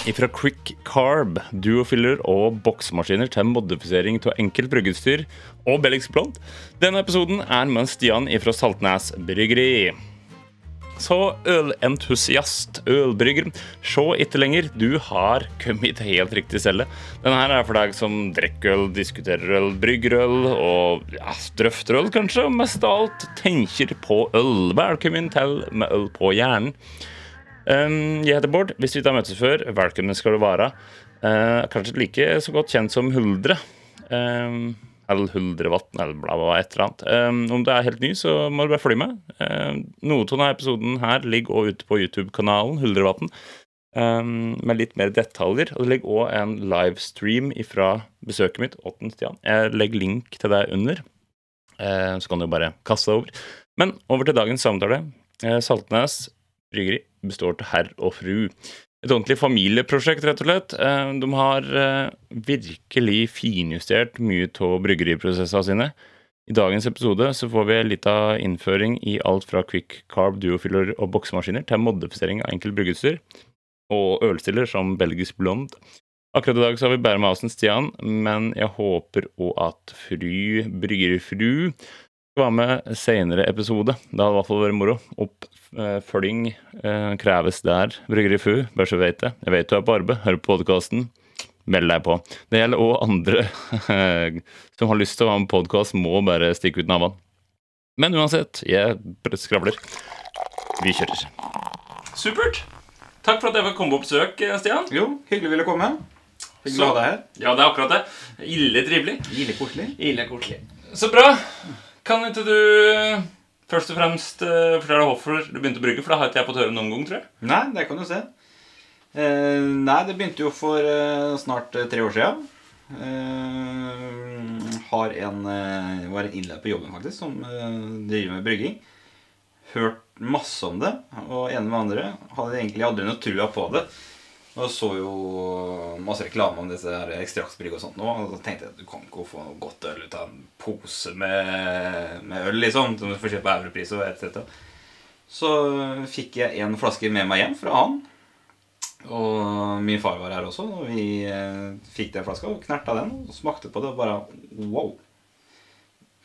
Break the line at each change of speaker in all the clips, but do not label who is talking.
Fra Quick Carb, duofiller og boksemaskiner til modifisering av enkelt bryggeutstyr og belgisk blond. Denne episoden er med Stian fra Saltnes Bryggeri. Så ølentusiast, ølbrygger, se ikke lenger. Du har kommet helt riktig celle. Denne her er for deg som drikker øl, diskuterer øl, brygger øl og ja, drøfter øl, kanskje. Og mest av alt tenker på øl. Velkommen til Med øl på hjernen. Um, jeg heter Bård. Hvis vi ikke har møttes før, velkommen skal du være. Uh, kanskje like så godt kjent som Huldre. Um, eller Huldrevatn, eller bla, bla, et eller annet. Um, om du er helt ny, så må du bare følge med. Um, noe av denne episoden her ligger også ute på YouTube-kanalen Huldrevatn. Um, med litt mer detaljer. Og det ligger òg en livestream fra besøket mitt, 8. Stian. Jeg legger link til deg under, uh, så kan du bare kaste deg over. Men over til dagens samtale. Uh, Saltnes bryggeri består til herr og fru. Et ordentlig familieprosjekt, rett og slett. Eh, de har eh, virkelig finjustert mye av bryggeriprosessene sine. I dagens episode så får vi litt av innføring i alt fra quick carb, duofiller og boksemaskiner til modifisering av enkelt bryggeutstyr og ølstiller som belgisk blond. Akkurat i dag så har vi bare med oss en Stian, men jeg håper òg at fru, bryggerfru, være med senere episode. Det hadde i hvert fall vært moro. Oppfølging eh, kreves der, Bryggeri Fu. Bare så vet det. Jeg vet du er på arbeid, hører på podkasten. Meld deg på. Det gjelder òg andre som har lyst til å være med på podkast, må bare stikke ut navene. Men uansett, jeg skravler. Vi kjører. Supert. Takk for at jeg fikk komme på besøk, Stian.
Jo, hyggelig ville komme. Hyggelig å ha deg her.
Ja, det er akkurat det. Ille trivelig.
Ille koselig.
Ille koselig. Så bra. Kan ikke du først og fremst uh, fortelle hvorfor du begynte å brygge? For det har ikke jeg fått høre noen gang, tror jeg.
Nei, det kan du se. Uh, nei, det begynte jo for uh, snart tre år siden. har en var en innleid på jobben faktisk som driver med brygging. Hørt masse om det, og ene med andre hadde egentlig aldri noe trua på det. Og så jo masse reklame om disse ekstraktsbrygg og sånt nå. Og så tenkte jeg at du kan ikke få noe godt øl ut av en pose med, med øl, liksom. Som du får kjøpe europris og etc. Så fikk jeg en flaske med meg hjem fra han. Og min far var her også, og vi eh, fikk den flaska og knerta den. Og smakte på det og bare wow.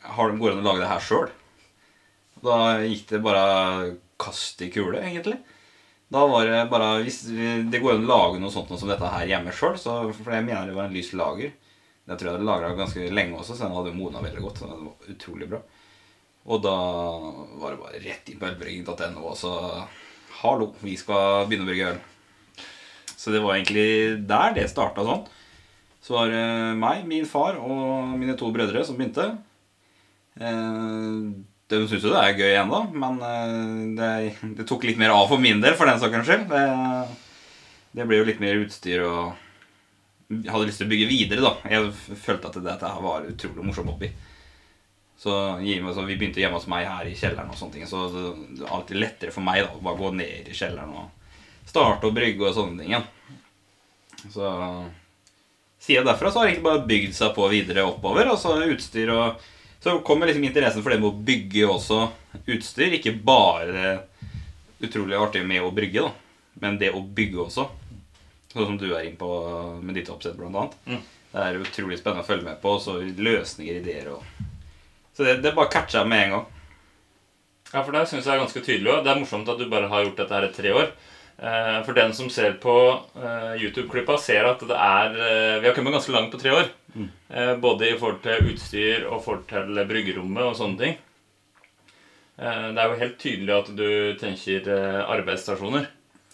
Går det an å lage det her sjøl? Da gikk det bare kast i kule, egentlig. Da var det bare Hvis det går an å lage noe sånt noe som dette her hjemme sjøl, for jeg mener det var en lys lager Jeg tror jeg hadde lagra ganske lenge også, så den hadde modna veldig godt. Så den var utrolig bra. Og da var det bare rett inn på ølbrygging.no og så Hallo, vi skal begynne å brygge øl. Så det var egentlig der det starta sånn. Så var det meg, min far og mine to brødre som begynte. Eh, de syns jo det er gøy ennå, men det, det, tok litt mer av for min del, for den saks skyld. Det, det, ble jo litt mer utstyr og Jeg hadde lyst til å bygge videre, da. Jeg følte at dette var utrolig morsom hobby. Så, så, vi begynte hjemme hos meg her i kjelleren, og sånne ting Så det, var alltid lettere for meg da å bare gå ned i kjelleren og starte å brygge og sånne ting. Så siden derfra så har det egentlig bare bygd seg på videre oppover. Altså utstyr og så kommer liksom interessen for det med å bygge også utstyr. Ikke bare utrolig artig med å brygge, da, men det å bygge også. Sånn som du er inne på med ditt oppsett, blant annet. Mm. Det er utrolig spennende å følge med på. Så løsninger, ideer og Så det, det bare catcha med en gang.
Ja, for det syns jeg er ganske tydelig òg. Det er morsomt at du bare har gjort dette her i tre år. Eh, for den som ser på eh, YouTube-klippa, ser at det er eh, Vi har kommet ganske langt på tre år. Mm. Både i forhold til utstyr og forhold til bryggerommet og sånne ting. Det er jo helt tydelig at du tenker arbeidsstasjoner.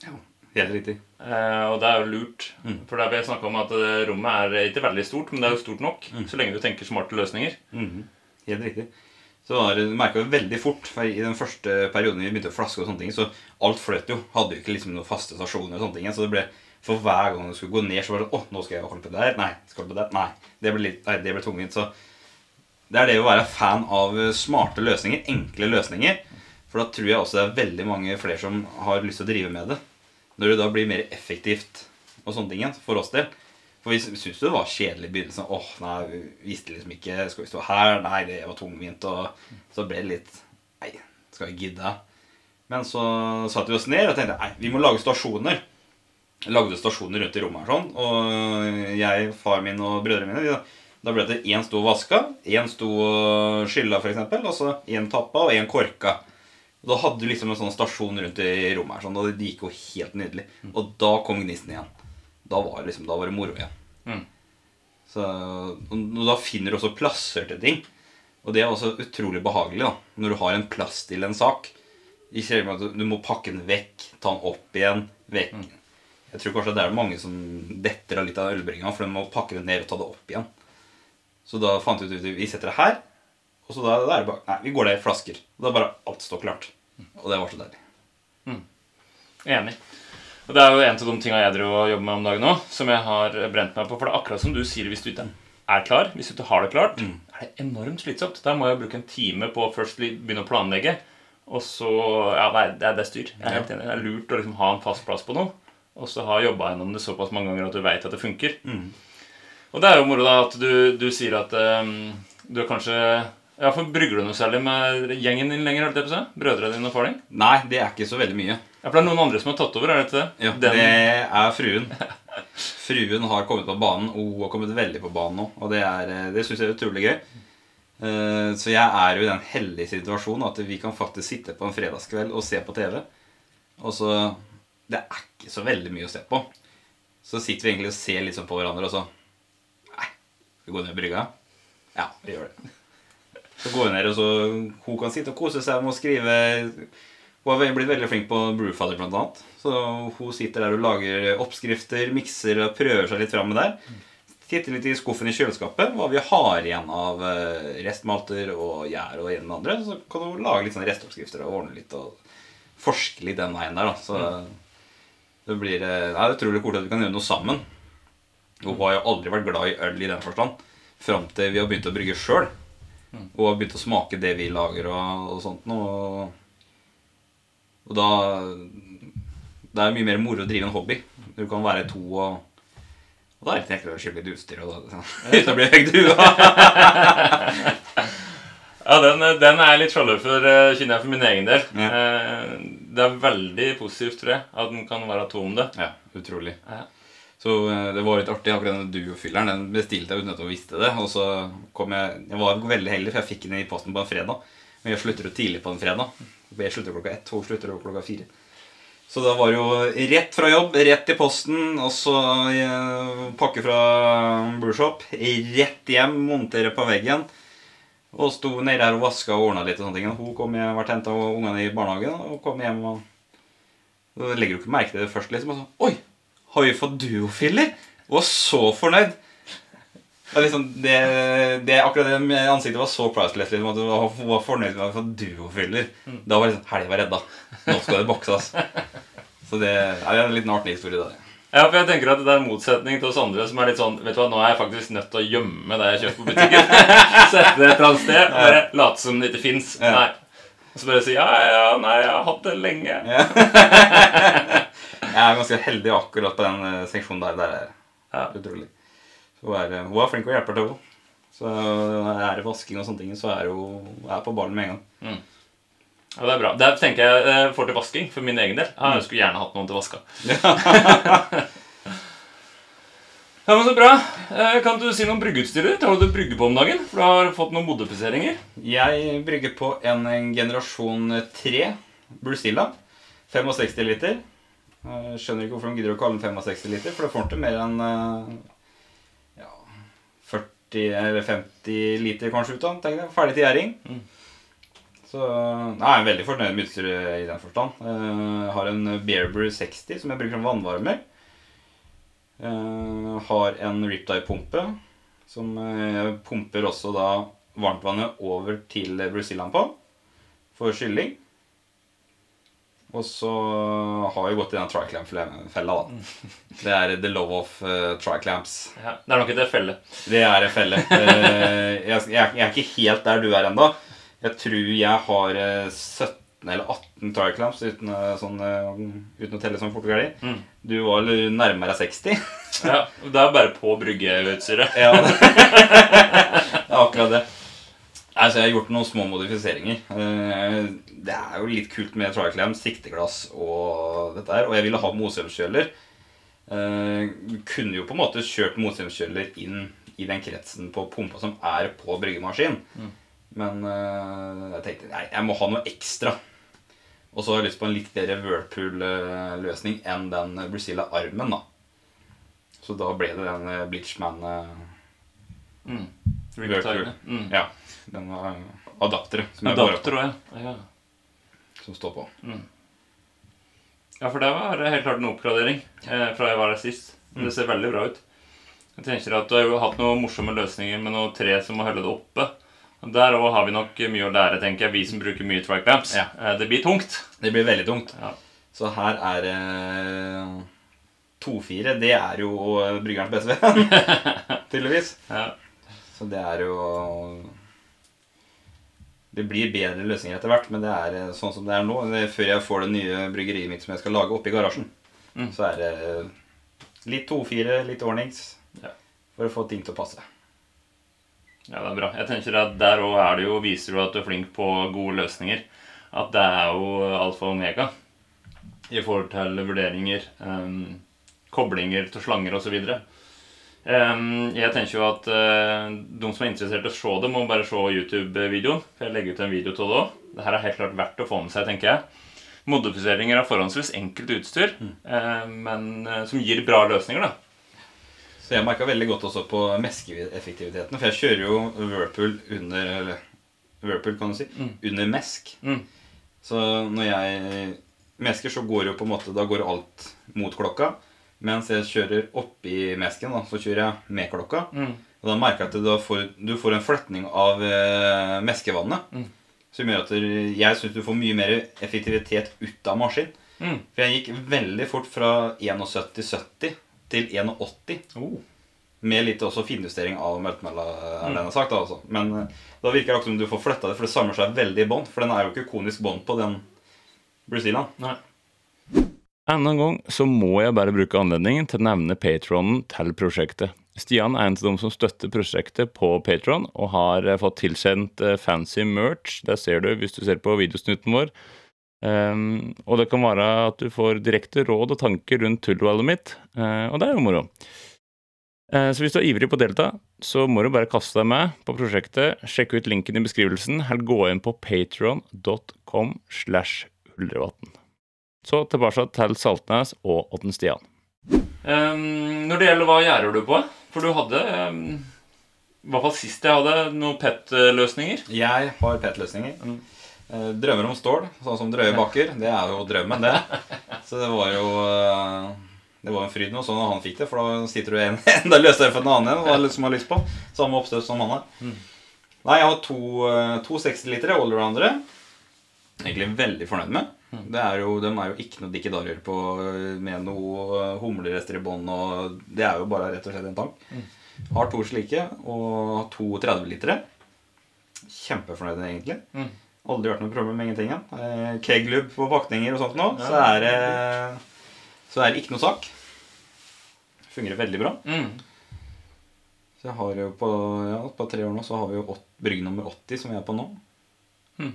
Ja, helt riktig.
Og det er jo lurt. Mm. For det vi snakka om at rommet er ikke veldig stort, men det er jo stort nok. Mm. Så lenge du tenker smarte løsninger.
Mm. Helt riktig. Så det, du merka veldig fort, for i den første perioden vi begynte å flaske, og sånne ting, så alt fløt jo. Hadde jo ikke liksom noen faste stasjoner. og sånne ting, Så det ble, For hver gang du skulle gå ned, så var det sånn Å, nå skal jeg holde på der. Nei, skal holde på der. Nei. Det ble, litt, nei, det ble tungvint. Så det er det å være fan av smarte løsninger. Enkle løsninger. For da tror jeg også det er veldig mange flere som har lyst til å drive med det. Når det da blir mer effektivt og sånne ting for oss del. For vi syntes det var kjedelig i begynnelsen. Åh, nei, vi visste liksom ikke Skal vi stå her? Nei, det var tungvint. Og så ble det litt Nei, skal vi gidde? Men så satte vi oss ned og tenkte nei, vi må lage stasjoner. Lagde stasjoner rundt i rommet her sånn. Og jeg, far min og brødrene mine Da ble det én sto og vaska, én sto og skylla, f.eks., og så én tappa og én korka. Og Da hadde du liksom en sånn stasjon rundt i rommet her, sånn, og det gikk jo helt nydelig. Og da kom gnisten igjen. Da var, liksom, da var det moro igjen.
Mm.
Så, og da finner du også plasser til ting. Og det er også utrolig behagelig da, når du har en plass til en sak. Ikke at du, må pakke den vekk, ta den opp igjen, vekk. Jeg tror kanskje det er mange som detter av litt av ølbringa, for de må pakke det ned og ta det opp igjen. Så da fant vi ut at vi setter det her, og så da, da er det bare Nei, vi går der i flasker. Og da er bare alt står klart. Og det var så deilig.
Enig. Og Det er jo en av de tinga jeg driver og jobber med om dagen òg, som jeg har brent meg på. For det er akkurat som du sier, hvis du ikke er klar, hvis du ikke har det klart, er det enormt slitsomt. Da må jeg bruke en time på å først begynne å planlegge, og så Ja, nei, det er det er styr. Jeg er helt enig. Det er lurt å liksom ha en fast plass på noe, og så har jobba gjennom det såpass mange ganger at du veit at det funker. Og det er jo moro da at du, du sier at um, du er kanskje ja, for Brygger du noe særlig med gjengen din lenger? jeg på si? Brødrene dine og far din?
Nei, det er ikke så veldig mye.
Ja, for det er noen andre som har tatt over? er det ikke det?
Ja,
Den-
Det er fruen. Fruen har kommet på banen, og hun har kommet veldig på banen nå. Og det, er, det syns jeg er utrolig gøy. Eh, Så jeg er jo i den heldige situasjonen at vi kan faktisk sitte på en fredagskveld og se på TV. Og så Det er ikke så veldig mye å se på. Så sitter vi egentlig og ser litt sånn på hverandre, og så Nei, skal vi gå ned brygga? Ja, vi gjør det. Så går vi ned, og så hun kan sitte og kose seg med å skrive hun har blitt veldig flink på Brewfather blant annet. Så hun sitter der og lager oppskrifter, mikser og prøver seg litt fram med der. Titter litt i skuffen i kjøleskapet, hva vi har igjen av eh, restmalter og gjær og en og andre. Så kan hun lage litt sånne restoppskrifter og ordne litt og forske litt den veien der. da. Så det blir eh, det er utrolig kult at vi kan gjøre noe sammen. Hun har jo aldri vært glad i øl i den forstand. Fram til vi har begynt å brygge sjøl. Og har begynt å smake det vi lager og, og sånt noe. Og da Det er mye mer moro å drive en hobby. Du kan være to og Og da er det ikke å kjøpe litt utstyr og da, uten å bli høy dua.
Ja, den, den er litt sjalu for, eh, kjenner jeg for min egen del.
Ja.
Det er veldig positivt, tror jeg, at den kan være to om det.
Ja, utrolig.
Ja.
Så eh, det var litt artig. Akkurat den duofylleren den bestilte jeg uten at hun visste det. Og så kom jeg Jeg var veldig heldig, for jeg fikk den i posten på en fredag. Men jeg slutter jo tidlig på en fredag. Jeg slutter klokka ett, hun slutter klokka fire. Så da var det jo rett fra jobb, rett i posten, og så eh, pakke fra Brewshop. Rett hjem, montere på veggen. Og sto nede her og vaska og ordna litt. og sånne ting. Hun kom hjem, vært henta ungene i barnehagen og kom hjem. og Da legger du ikke merke til det først. liksom, og så, Oi, har vi fått duofiller? Og var så fornøyd. Det, liksom, det, det Akkurat det ansiktet var så priceless. Liksom, at var, hun var fornøyd med å få duofiller. Da var liksom helga redda. Nå skal det bokses. Så det, det er en liten artig historie. da.
Ja, for jeg tenker at det er en motsetning til oss andre som er litt sånn Vet du hva, nå er jeg faktisk nødt til å gjemme det jeg kjøper på butikken. Sette det et eller annet sted bare late som det ikke fins.
Ja.
Og så bare si ja, ja, nei, jeg har hatt det lenge.
Ja. Jeg er ganske heldig akkurat på den eh, seksjonen der. der er
Ja.
utrolig. Så hun er, hun er flink og hjelper til, hun. Så det er vasking og sånne ting, så er hun er på ballen med en gang.
Ja, det er bra. Der tenker jeg eh, får til vasking for min egen del. Ja, jeg skulle gjerne hatt noen til vaska. Ja, men Så bra. Eh, Kan du si noe om bryggeutstyret ditt? Har du brygge på om dagen? For du har fått noen modifiseringer.
Jeg brygger på en, en generasjon 3 Brusilla. 65 liter. Jeg skjønner ikke hvorfor de gidder å kalle den 65 liter, for det får til mer enn ja, 40 eller 50 liter kanskje ut av den. Ferdig til gjæring. Så nei, jeg er veldig fornøyd med utstyret i den forstand. Eh, Jeg har en Bearbrew 60 som jeg bruker som vannvarmer. Jeg har en Riptide-pumpe som eh, jeg pumper også da varmtvannet over til Brusillaen på for kylling. Og så har jeg gått i den triclamp-fella, da. Det er the love of uh, triclamps.
Ja, det er nok ikke felle.
Det er en felle. Eh, jeg, jeg, jeg er ikke helt der du er ennå. Jeg tror jeg har eh, 17 eller 18 triclamps uten, eh, sånn, eh, uten å telle som portugali.
Mm.
Du var nærmere 60.
Ja, Det er bare på bryggeutstyret.
Ja, det er akkurat det. Altså, jeg har gjort noen små modifiseringer. Eh, Det er jo litt kult med triclam, sikteglass og dette her. Og jeg ville ha mosølskjøler. Eh, kunne jo på en måte kjørt motstrømskjøler inn i den kretsen på pumpa som er på bryggemaskin. Men eh, jeg tenkte nei, jeg må ha noe ekstra. Og så har jeg lyst på en litt bedre Whirlpool-løsning enn den Brazilla-armen. da. Så da ble det den eh, Bleachman eh,
Mm.
Whirlpool.
Mm.
Ja, den var adapteret som, jeg bare,
Adapter ja.
som står på.
Ja, for det var helt klart en oppgradering eh, fra jeg var her sist. Det ser veldig bra ut. Jeg tenker at Du har jo hatt noen morsomme løsninger med noe tre som må holde det oppe. Der òg har vi nok mye å lære, tenker jeg, vi som bruker mye track lamps.
Ja.
Eh, Det blir tungt.
Det blir veldig tungt.
Ja.
Så her er eh, 2-4. Det er jo bryggerens beste venn, tydeligvis.
Ja.
Så det er jo Det blir bedre løsninger etter hvert, men det er eh, sånn som det er nå. Før jeg får det nye bryggeriet mitt som jeg skal lage oppe i garasjen,
Mm.
så er det litt 2-4, litt ordnings,
Ja.
for å få ting til å passe.
Ja, det er bra. Jeg tenker at Der òg er det jo, viser du at du er flink på gode løsninger. At det er jo alfa og omega i forhold til vurderinger, um, koblinger til slanger osv. Um, jeg tenker jo at uh, de som er interessert i å se det, må bare se YouTube-videoen. For jeg legger ut en video til det òg. Det her er helt klart verdt å få med seg, tenker jeg. Modifiseringer av forhåndsvis enkelt utstyr, eh, men uh, som gir bra løsninger. da.
Så jeg merka veldig godt også på meskeeffektiviteten. For jeg kjører jo Whirlpool under eller, Whirlpool, kan du si. Under mesk.
Mm.
Så når jeg mesker, så går jo på en måte Da går alt mot klokka. Mens jeg kjører oppi mesken, da, så kjører jeg med klokka.
Mm.
Og da merker jeg at du, får, du får en flytning av eh, meskevannet.
Mm.
Som gjør at jeg syns du får mye mer effektivitet ut av maskin.
Mm.
For jeg gikk veldig fort fra 71,70 til 1,80.
Oh.
Med litt også finjustering av melkemella, er det sagt. da, altså. Men eh, da virker det akkurat som du får flytta det, for det samler seg veldig i bånd. For den er jo ikke konisk bånd på den.
Nei.
Enda en gang så må jeg bare bruke anledningen til å nevne patronen til prosjektet. Stian er en av dem som støtter prosjektet på Patron, og har eh, fått tilsendt eh, fancy merch. Det ser du hvis du ser på videosnutten vår. Ehm, og det kan være at du får direkte råd og tanker rundt tullvalget mitt, uh, og det er jo moro. Uh, så hvis du er ivrig på å delta, så må du bare kaste deg med på prosjektet. Sjekk ut linken i beskrivelsen, eller gå inn på patron.com slash huldrevatn. Så tilbake til Saltnes og Otten Stian.
Um, når det gjelder hva gjerder du på? For du hadde um I hvert fall sist jeg hadde noen PET-løsninger.
Jeg har PET-løsninger. Eh, Drømmer om stål, sånn som drøye bakker. Det er jo drømmen, det. Så det var jo eh, Det var en fryd noe sånn han fikk det, for da sitter du en, enda løsere for en annen en som har lyst på. Samme oppstøt som han har. Nei, jeg har to, eh, to 60-litere allroundere. Egentlig veldig fornøyd med. Det er jo, de er jo ikke noe dikkedarer på eh, med noe eh, humlerester i bånn. Det er jo bare rett og slett en tank. Har to slike og to 30-litere. Kjempefornøyd egentlig. Aldri vært noe problem med ingenting. Eh, Keglub på pakninger og sånt nå,
Ja.
så er det så er det ikke noe sak. Fungerer veldig bra.
Mm.
Så jeg har jo på, ja, på tre år nå så har vi jo brygg nummer 80 som vi er på nå.
Mm.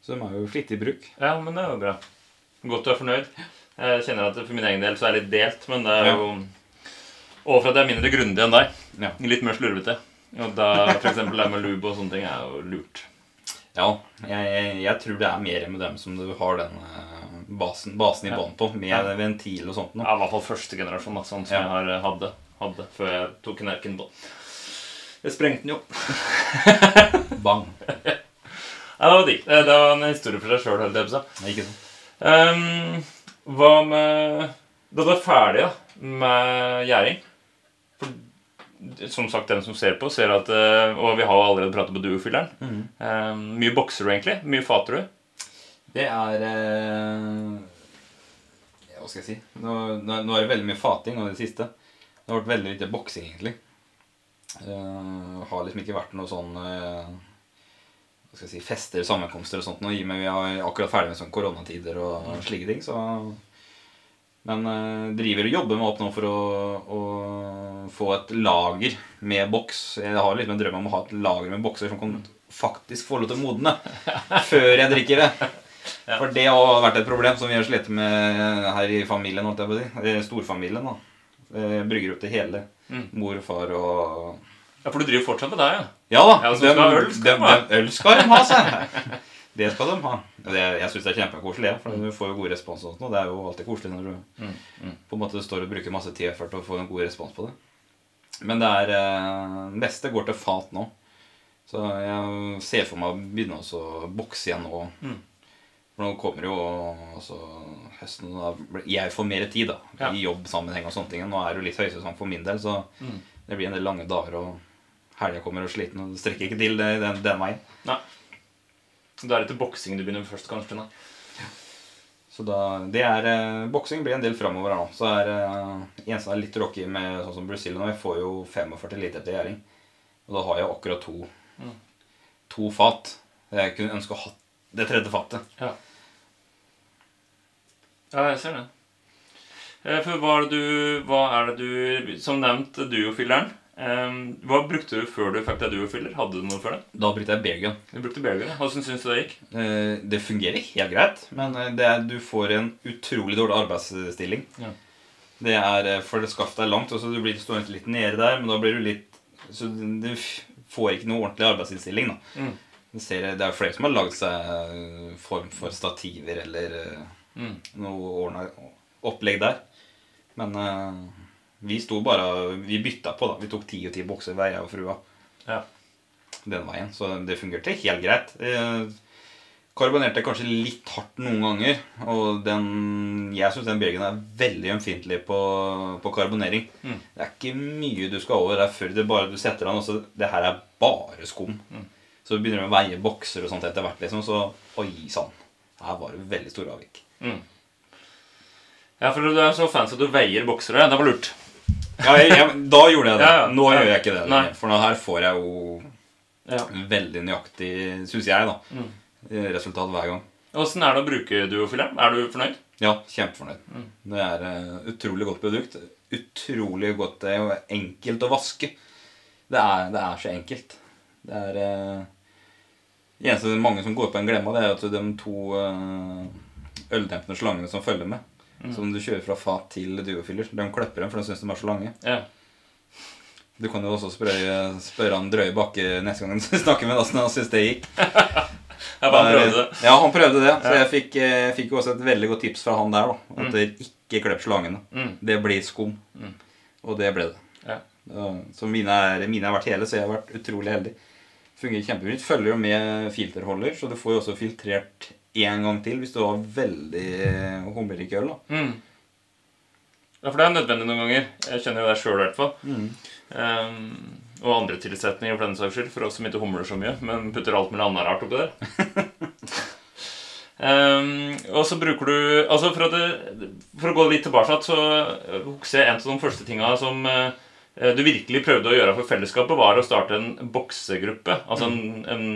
Så de er jo flittig i bruk.
Ja, men det er jo bra. Godt du er fornøyd. Jeg kjenner at for min egen del så er jeg litt delt, men det er jo Og for at jeg er mindre grundig enn deg.
Ja.
Litt mer slurvete. Og da eksempel det med lube og sånne ting er jo lurt.
Ja, jeg, jeg, jeg tror det er mer med dem som du har den eh, basen, basen i bånn på, med
Ja.
ventil og sånt nå.
Ja, I hvert fall første generasjon, da, sånn som
Ja.
jeg har, eh, hadde, hadde før jeg tok knerken på den. Jeg sprengte den jo.
Bang.
Ja, det var digg. Det det var en historie for seg sjøl.
Ikke sant?
Um, hva med Da du er ferdig da, med gjæring For Som sagt, den som ser på, ser at eh, Og vi har jo allerede pratet på duofylleren. Um, mye bokser du egentlig? Mye fater du?
Det er eh, Hva skal jeg si? Nå, nå, nå er det veldig mye fating nå i det siste. Det har vært veldig lite boksing, egentlig. Uh, har liksom ikke vært noe sånn uh, Hva skal jeg si fester, sammenkomster og sånt nå, i og med vi er akkurat ferdig med sånn koronatider og slike ting. Så Men uh, driver og jobber meg opp nå for å, å få et lager med boks. Jeg har liksom en drøm om å ha et lager med bokser som kan faktisk få lov til å modne før jeg drikker det. For det har vært et problem som vi har slitt med her i familien. I Storfamilien. da. Eh, brygger opp til hele.
Mm.
Mor far og
Ja, For du driver fortsatt med deg, ja?
Ja da!
Ja, dem, skal øl, skal de
dem, øl skal de ha, seg. Det skal de ha. Det, jeg syns det er kjempekoselig, ja, for du får jo god respons. og sånt, og Det er jo alltid koselig når du
Mm, mm.
på en måte står og bruker masse tid og effort og får en god respons på det. Men det er eh, neste går til fat nå. Så jeg ser for meg å begynne å bokse igjen nå.
Mm.
For nå kommer jo altså, høsten da Jeg får mer tid da
Ja.
i jobbsammenheng og sånne ting. Nå er det jo litt høysesong for min del, så
Mm.
det blir en del lange dager. og Helga kommer og sliten og strekker ikke til den, den veien.
Nei. Så Da er det til boksing du begynner først, kanskje? Nei.
Så da, det er, eh, Boksing blir en del framover her nå. Så er eh, eneste er litt rocky med sånn som Brazil nå. Jeg får jo 45 liter etter gjæring. Og da har jeg akkurat to,
Mm.
to fat. Jeg kunne ønske å ha det tredje fatet.
Ja. ja, jeg ser det. Eh, For hva er det du, hva er det du Som nevnt duofilleren. Eh, hva brukte du før du fikk deg duofiller? Hadde du noe før det?
Da brukte jeg beargun.
Du brukte Beargun. Hvordan syns du det gikk?
Eh, Det fungerer helt greit, men eh, det er, du får en utrolig dårlig arbeidsstilling.
Ja.
Det er, eh, For det skaftet er langt, og så du blir stående litt nede der, men da blir du litt Så du får ikke noe ordentlig arbeidsinnstilling. da.
Mm.
Du ser, det er flere som har lagd seg form for stativer eller
Mm.
noe ordna opplegg der. Men eh, vi sto bare Vi bytta på, da. Vi tok ti og ti bokser hver, jeg og frua.
Ja.
Den veien. Så det fungerte helt greit. Eh, Karbonerte kanskje litt hardt noen ganger. Og den Jeg syns den Bjørgen er veldig ømfintlig på, på karbonering.
Mm.
Det er ikke mye du skal over der før det bare du setter den. Også, det her er bare skum.
Mm.
Så du begynner å veie bokser og sånt etter hvert, liksom. Så oi sann. Her var det veldig store avvik.
Mm. Ja, for du er så fancy at du veier boksere. Det var lurt.
Ja, jeg, jeg, da gjorde jeg det. Nå gjør jeg ikke det.
Nei.
For nå her får jeg jo
Ja.
veldig nøyaktig, syns jeg, da,
Mm.
resultat hver gang.
Åssen er det å bruke duofileren? Er du fornøyd?
Ja, kjempefornøyd.
Mm.
Det er uh, utrolig godt produkt. Utrolig godt det er jo enkelt å vaske. Det er, det er så enkelt. Det er uh, Det eneste mange som går på en glemma, det er at de to eh, øldempende slangene som følger med,
Mm.
som du kjører fra fat til duofiller, de klipper dem, for de syns de er så lange.
Ja.
Du kan jo også spørre, spørre han Drøye Bakke neste gang du snakker med når han syns det gikk.
Jeg bare prøvde det.
Ja, han prøvde det. Så jeg fikk, jeg fikk jo også et veldig godt tips fra han der. da At det ikke klipp slangene.
Mm.
Det blir skum.
Mm.
Og det ble det.
Ja.
Ja, Så mine, er, mine har vært hele, så jeg har vært utrolig heldig. Fungerer kjempefint. Følger jo med filterholder, så du får jo også filtrert én gang til hvis du har veldig humlerik øl. da
Mm. Ja, for det er nødvendig noen ganger. Jeg kjenner jo det sjøl i hvert fall.
Mm.
Um, og andre tilsetninger for den saks skyld, for oss som ikke humler så mye, men putter alt mulig annet rart oppi der. um, og så bruker du Altså For, det, for å gå litt tilbake så eh, husker jeg en av de første tinga som uh, du virkelig prøvde å gjøre for fellesskapet, var å starte en boksegruppe. Altså en, en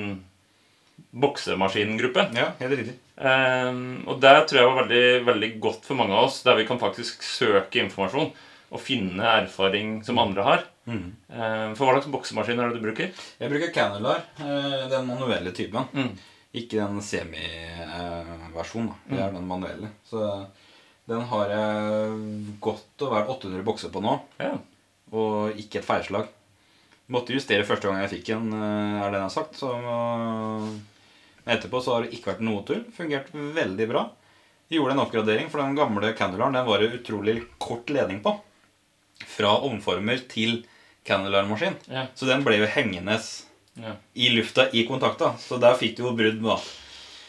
boksemaskingruppe.
Ja, helt riktig.
Um, og det tror jeg var veldig, veldig godt for mange av oss, der vi kan faktisk søke informasjon og finne erfaring som andre har.
Mm.
Ehm, for hva slags boksemaskin er det du bruker?
Jeg bruker Canular, eh, den manuelle typen.
Mm.
Ikke den semi-versjonen. Det er den manuelle. Så den har jeg godt og vel 800 bokser på nå.
Ja.
Og ikke et feilslag. Måtte justere første gang jeg fikk den, eh, er det den jeg har sagt. Så etterpå så har det ikke vært noe tull. Fungert veldig bra. Vi gjorde en oppgradering, for den gamle Candularen den var det utrolig kort ledning på. Fra omformer til Candular-maskin.
Ja.
Så den ble jo hengende
Ja.
i lufta i kontakta. Så der fikk du jo brudd, da.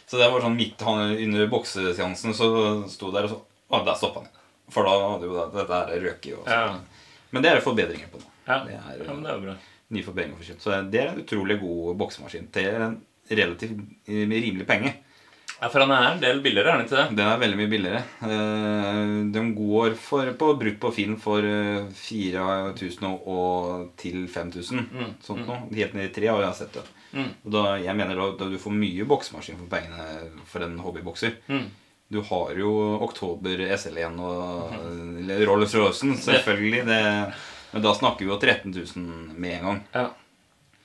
Så det var sånn midt under bokseseansen, så sto der og så Å, der stoppa han. For da hadde jo dette her røket. Og
Ja.
Men det er det forbedringer på nå.
Ja.
Det er
ja, men det er bra.
Ny forbedringer for kjøtt. Så det er en utrolig god boksemaskin til en relativt med rimelig penge.
Ja, For han er en del billigere, er han ikke det?
Den er veldig mye billigere. Eh, De går for, på brutt på Finn for eh, 4000 og, og til 5000.
Mm,
Sånt noe. Helt ned i tre har jeg sett det.
Mm.
Og da, jeg mener da, da du får mye boksemaskin for pengene for en hobbybokser.
Mm.
Du har jo Oktober SL1 og mm. Rolls-Roycen, selvfølgelig. Det, men da snakker vi jo 13 000 med en gang.
Ja.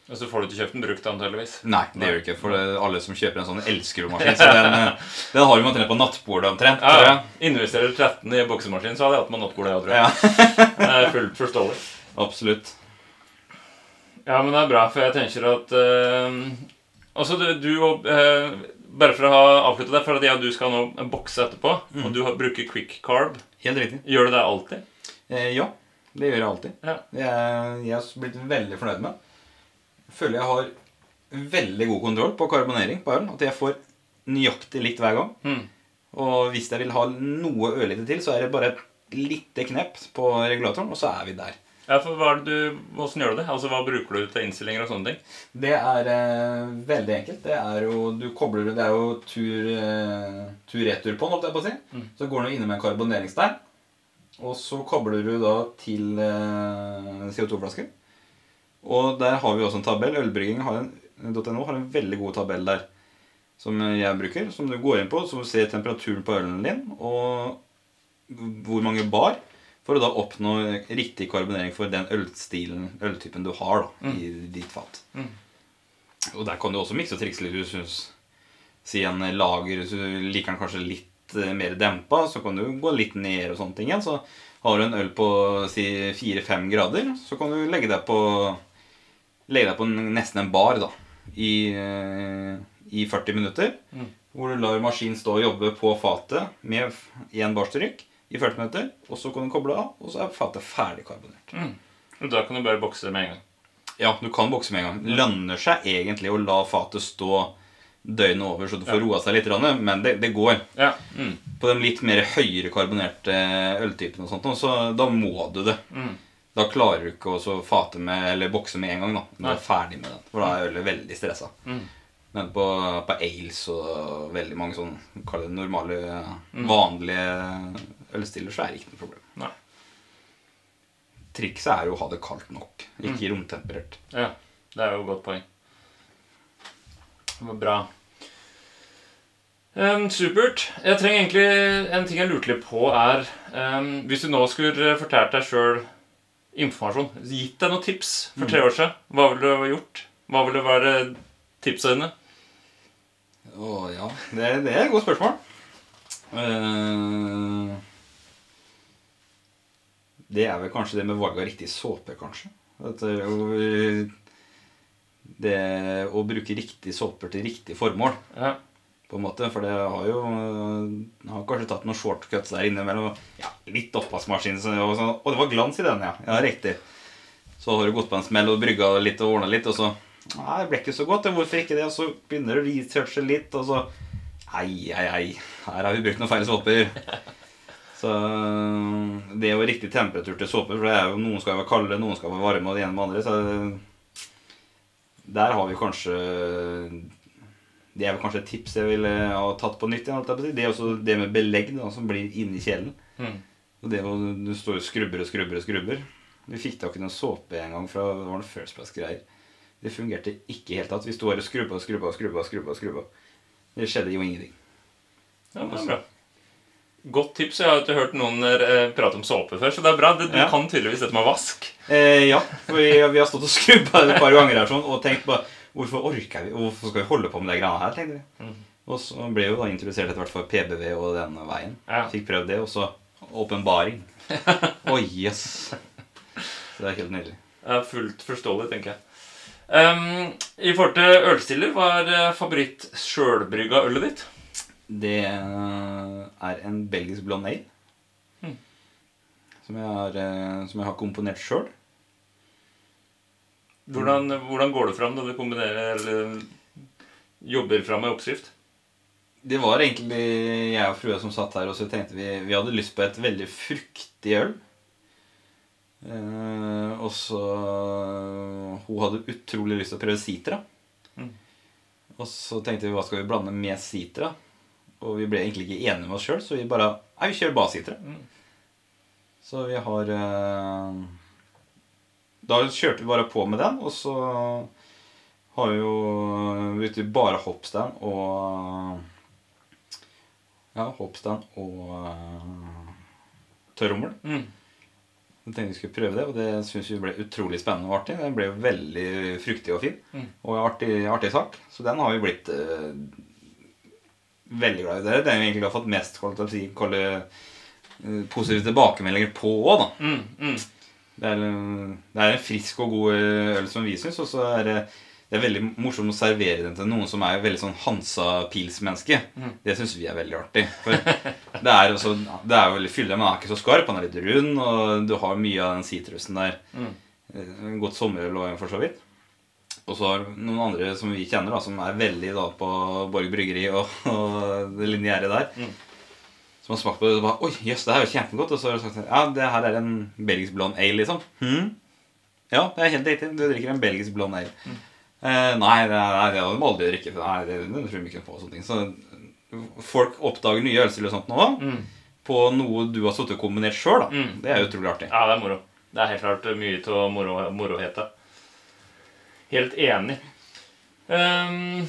Og så får du ikke kjøpt den brukt, antakeligvis.
Nei, det gjør du ikke. For det, alle som kjøper en sånn, elsker jo maskin. Så den, eh, den har vi omtrent på nattbordet omtrent.
Ja. Investerer 13 i boksemaskin, så hadde jeg hatt med nattbordet, jeg, tror jeg.
Ja.
er fullt forståelig.
Absolutt.
Ja, men det er bra, for jeg tenker at uh, Altså, du, du og uh, Bare for å ha avslutta det, for at jeg og du skal nå bokse etterpå,
Mm.
og du bruker quick carb,
Helt riktig.
gjør du det alltid?
Eh, ja, det gjør jeg alltid.
Ja.
Det er jeg har blitt veldig fornøyd med. Jeg føler jeg har veldig god kontroll på karbonering på øl. At jeg får nøyaktig likt hver gang.
Mm.
Og hvis jeg vil ha noe ørlite til, så er det bare et lite knepp på regulatoren, og så er vi der.
Ja, for hva det du, Hvordan gjør du det? Altså, Hva bruker du til innstillinger og sånne ting?
Det er eh, veldig enkelt. Det er jo du kobler Det er jo tur, eh, tur-retur på den, holdt jeg på å si.
Mm.
Så går du inne med en karboneringsstein, og så kobler du da til eh, CO2-flasker. Og der har vi også en tabell. Ølbrygging har en, .no har en veldig god tabell der som jeg bruker. Som du går inn på, så du ser temperaturen på ølen din, og hvor mange bar. For å da oppnå riktig karbonering for den ølstilen, øltypen du har da, i ditt fat.
Mm.
Og der kan du også mikse og trikse litt. Du synes, Si en lager, så liker den kanskje litt eh, mer dempa, så kan du gå litt ned og sånne ting igjen. Så har du en øl på si 4-5 grader, så kan du legge deg på Legge deg på en- nesten en bar da, i, eh, i 40 minutter.
Mm.
Hvor du lar maskinen stå og jobbe på fatet med én barstrykk i 40 minutter. Og så kan du koble av, og så er fatet ferdig karbonert.
Mm. Og da kan du bare bokse med en gang.
Ja, du kan bokse med en gang. Lønner seg egentlig å la fatet stå døgnet over, så du får roa seg litt, men det, det går.
Ja. Mm.
På de litt mer høyere karbonerte øltypene og sånt, så da må du det.
Mm.
Da klarer du ikke å fate med, eller bokse med en gang. da når du er ferdig med den. For da er ølet veldig stressa.
Mm.
Men på, på ales og veldig mange sånne kall det normale,
Mm.
vanlige ølstiller, så er det ikke noe problem.
Nei.
Trikset er jo å ha det kaldt nok, ikke romtemperert.
Ja, det er jo et godt poeng. Det var bra. Um, supert. Jeg trenger egentlig En ting jeg lurte litt på, er um, Hvis du nå skulle fortalt deg sjøl informasjon, gitt deg noen tips for tre år siden, hva ville du ha gjort? Hva ville være tipsa dine?
Å ja, det, det er et godt spørsmål. Uh, det er vel kanskje det med valg av riktig såpe, kanskje. Det, er det å bruke riktig såper til riktig formål,
Ja.
På en måte. For det har jo jeg har kanskje tatt noen shortcuts der inne mellom ja, litt oppvaskmaskin og sånn. Å, det var glans i den, ja. Ja, riktig. Så har du gått på en smell og brygga litt og ordna litt, og så Nei, det ble ikke så godt. Hvorfor ikke det? Og så begynner du å researche litt, og så Ei, ei, ei. Her har vi brukt noen feil såper. Så det er jo riktig temperatur til såper, for jo, noen skal være kalde, noen skal være varme, og det ene med andre. Så der har vi kanskje Det er vel kanskje et tips jeg ville ha tatt på nytt igjen. Det er også det med belegg da, som blir inni kjelen.
Mm.
Og det å Du står og skrubber og skrubber og skrubber. Vi fikk tak i noen såpe en gang fra det var noen First Place-greier. Det fungerte ikke i hele tatt. Vi sto her og skrubba og skrubba og skrubba. skrubba, skrubba. Det skjedde jo ingenting.
Ja, det er bra. Godt tips. Jeg har ikke hørt noen eh, prate om såpe før, så det er bra. Du, du
Ja.
kan tydeligvis dette med vask.
Eh, ja, for vi, vi har stått og skrubba et par ganger her sånn, og tenkt på hvorfor orker vi, hvorfor skal vi holde på med de greiene her, tenkte vi.
Mm.
Og så ble jo da introdusert etter hvert for PBV og den veien.
Ja.
Fikk prøvd det, og så åpenbaring. Oi, yes. Så det er helt nydelig.
Er fullt forståelig, tenker jeg. Um, I forhold til ølstiller, hva er eh, favoritt sjølbrygga ølet ditt?
Det er en belgisk blond ale.
Mm.
Som, jeg har, eh, som jeg har komponert sjøl.
Hvordan, hvordan går det fram da du kombinerer eller jobber fram med oppskrift?
Det var egentlig jeg og frua som satt her, og så tenkte vi vi hadde lyst på et veldig fruktig øl. Eh, og så Hun hadde utrolig lyst til å prøve sitra.
Mm.
Og så tenkte vi hva skal vi blande med sitra? Og vi ble egentlig ikke enige med oss sjøl, så vi bare Nei, vi kjører bare sitra.
Mm.
Så vi har eh, Da kjørte vi bare på med den, og så har vi jo du, bare hoppstand og Ja, hoppstand og tørrrommel.
Mm.
Jeg tenkte vi skulle prøve det, og det syns vi ble utrolig spennende og artig. Den ble jo veldig fruktig og fin,
Mm.
og artig, artig sak. Så den har vi blitt uh, veldig glad i. Det den vi egentlig har fått mest kall det, si, kall det, eh, positive tilbakemeldinger på òg, da.
Mm, mm.
Det er, det er en frisk og god øl som vi syns, og så er det det er veldig morsomt å servere den til noen som er veldig sånn Hansa-pils-menneske. Mm. Det syns vi er veldig artig. For det er, også, det er jo veldig fyldig, men den er ikke så skarp. Den er litt rund, og du har mye av den sitrusen der. Mm. Eh, godt sommerøl for så vidt. Og så har noen andre som vi kjenner, da, som er veldig da, på Borg bryggeri og, og det lineære der. Mm. Som har smakt på det og bare Oi, jøss, det er jo kjempegodt. Og så har du sagt ja, det her er en belgisk blond ale, liksom. Hm? Ja, det er helt riktig. Du drikker en belgisk blond ale. Mm. Eh, nei, det, nei, det må aldri drikke. Nei, det, det tror jeg ikke på. sånne ting Så folk oppdager nye ølstiler og sånt nå mm. på noe du har sittet og kombinert sjøl. Mm. Det er utrolig artig.
Ja, det er moro. Det er helt klart mye av moro, moroheta. Helt enig. Um,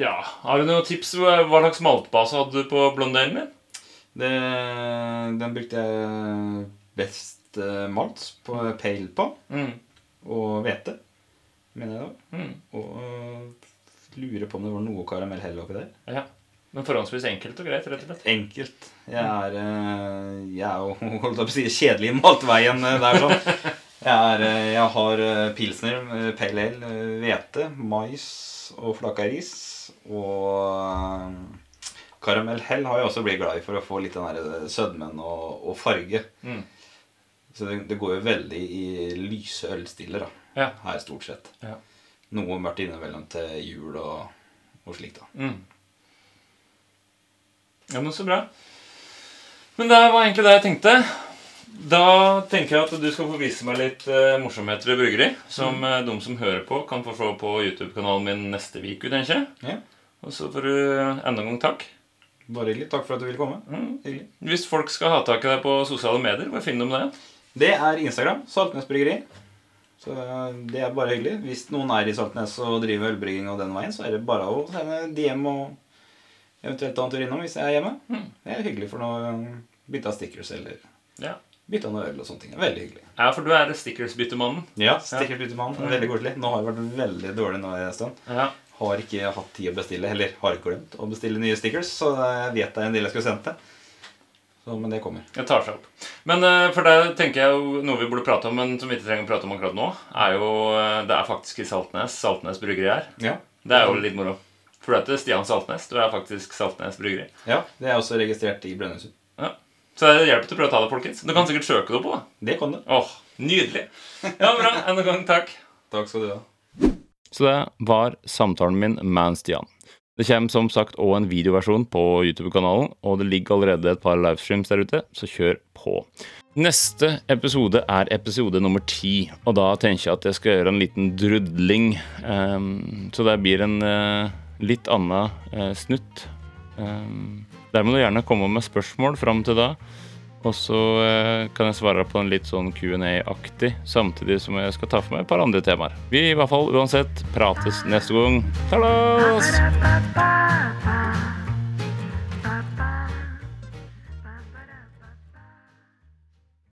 ja, Har du noen tips? Hva slags maltbase hadde du på blondelen min?
Det, den brukte jeg best uh, malt på pale på. Mm. Og hvete mener jeg da. Mm. Og lurer på om det var noe karamell heller oppi der.
Ja. Men forhåndsvis enkelt og greit? rett og slett
Enkelt. Jeg er, jeg er jo holdt på å si, kjedelig i matveien uh, der. sånn. Jeg, er, jeg har pilsner, pale ale, hvete, mais og flaka ris. Og karamell hell har jeg også blitt glad i for å få litt den der sødmen og, og farge. Mm. Så det, det, går jo veldig i lyse ølstiller. da ja. her, stort sett. Ja. Noe mørkt innimellom til jul og, og slikt. da. Mm.
Ja, men så bra. Men det var egentlig det jeg tenkte. Da tenker jeg at du skal få vise meg litt uh, morsomheter i bryggeri. Som mm. uh, de som hører på, kan få se på YouTube-kanalen min neste uke. tenker jeg. Ja. Og så får du enda en gang takk.
Bare hyggelig. Takk for at du ville komme. Mm.
Hvis folk skal ha tak i deg på sosiale medier, hvor finner de det?
Det er Instagram. Saltnes Bryggeri. Så det er bare hyggelig. Hvis noen er i Saltnes og driver ølbrygging og den veien, så er det bare å sende DM og eventuelt ta en tur innom hvis jeg er hjemme. Mm. Det er hyggelig for noe bytte av stickers eller ja. bytte av noe øl og sånne ting. Veldig hyggelig.
Ja, for du er stickers-byttemannen.
Ja, stickers-byttemannen. Veldig koselig. Nå har jeg vært veldig dårlig nå en stund. Ja. Har ikke hatt tid å bestille, eller har glemt å bestille nye stickers, så jeg vet det er en del jeg skulle sendt til. Så, men det kommer.
Det tar seg opp. Men uh, for det tenker jeg jo noe vi burde prate om, men som vi ikke trenger å prate om akkurat nå, er jo uh, Det er faktisk i Saltnes. Saltnes bryggeri her. Ja. Det er jo litt moro. For det er Stian Saltnes. Du er faktisk Saltnes bryggeri.
Ja, det er også registrert i Brønnøysund. Ja.
Så det hjelper til å prøve å ta det, folkens. Du kan sikkert søke det på.
Da. Det kan du.
Åh, Nydelig. Ja, bra. Enda en gang takk.
Takk skal du ha.
Så det var samtalen min med Stian. Det kommer som sagt òg en videoversjon på YouTube-kanalen, og det ligger allerede et par livestreams der ute, så kjør på. Neste episode er episode nummer ti, og da tenker jeg at jeg skal gjøre en liten drudling. Um, så det blir en uh, litt annen uh, snutt. Um, der må du gjerne komme med spørsmål fram til da. Og så eh, kan jeg svare på en litt sånn Q&A-aktig, samtidig som jeg skal ta for meg et par andre temaer. Vi i hvert fall uansett prates neste gang. Talas!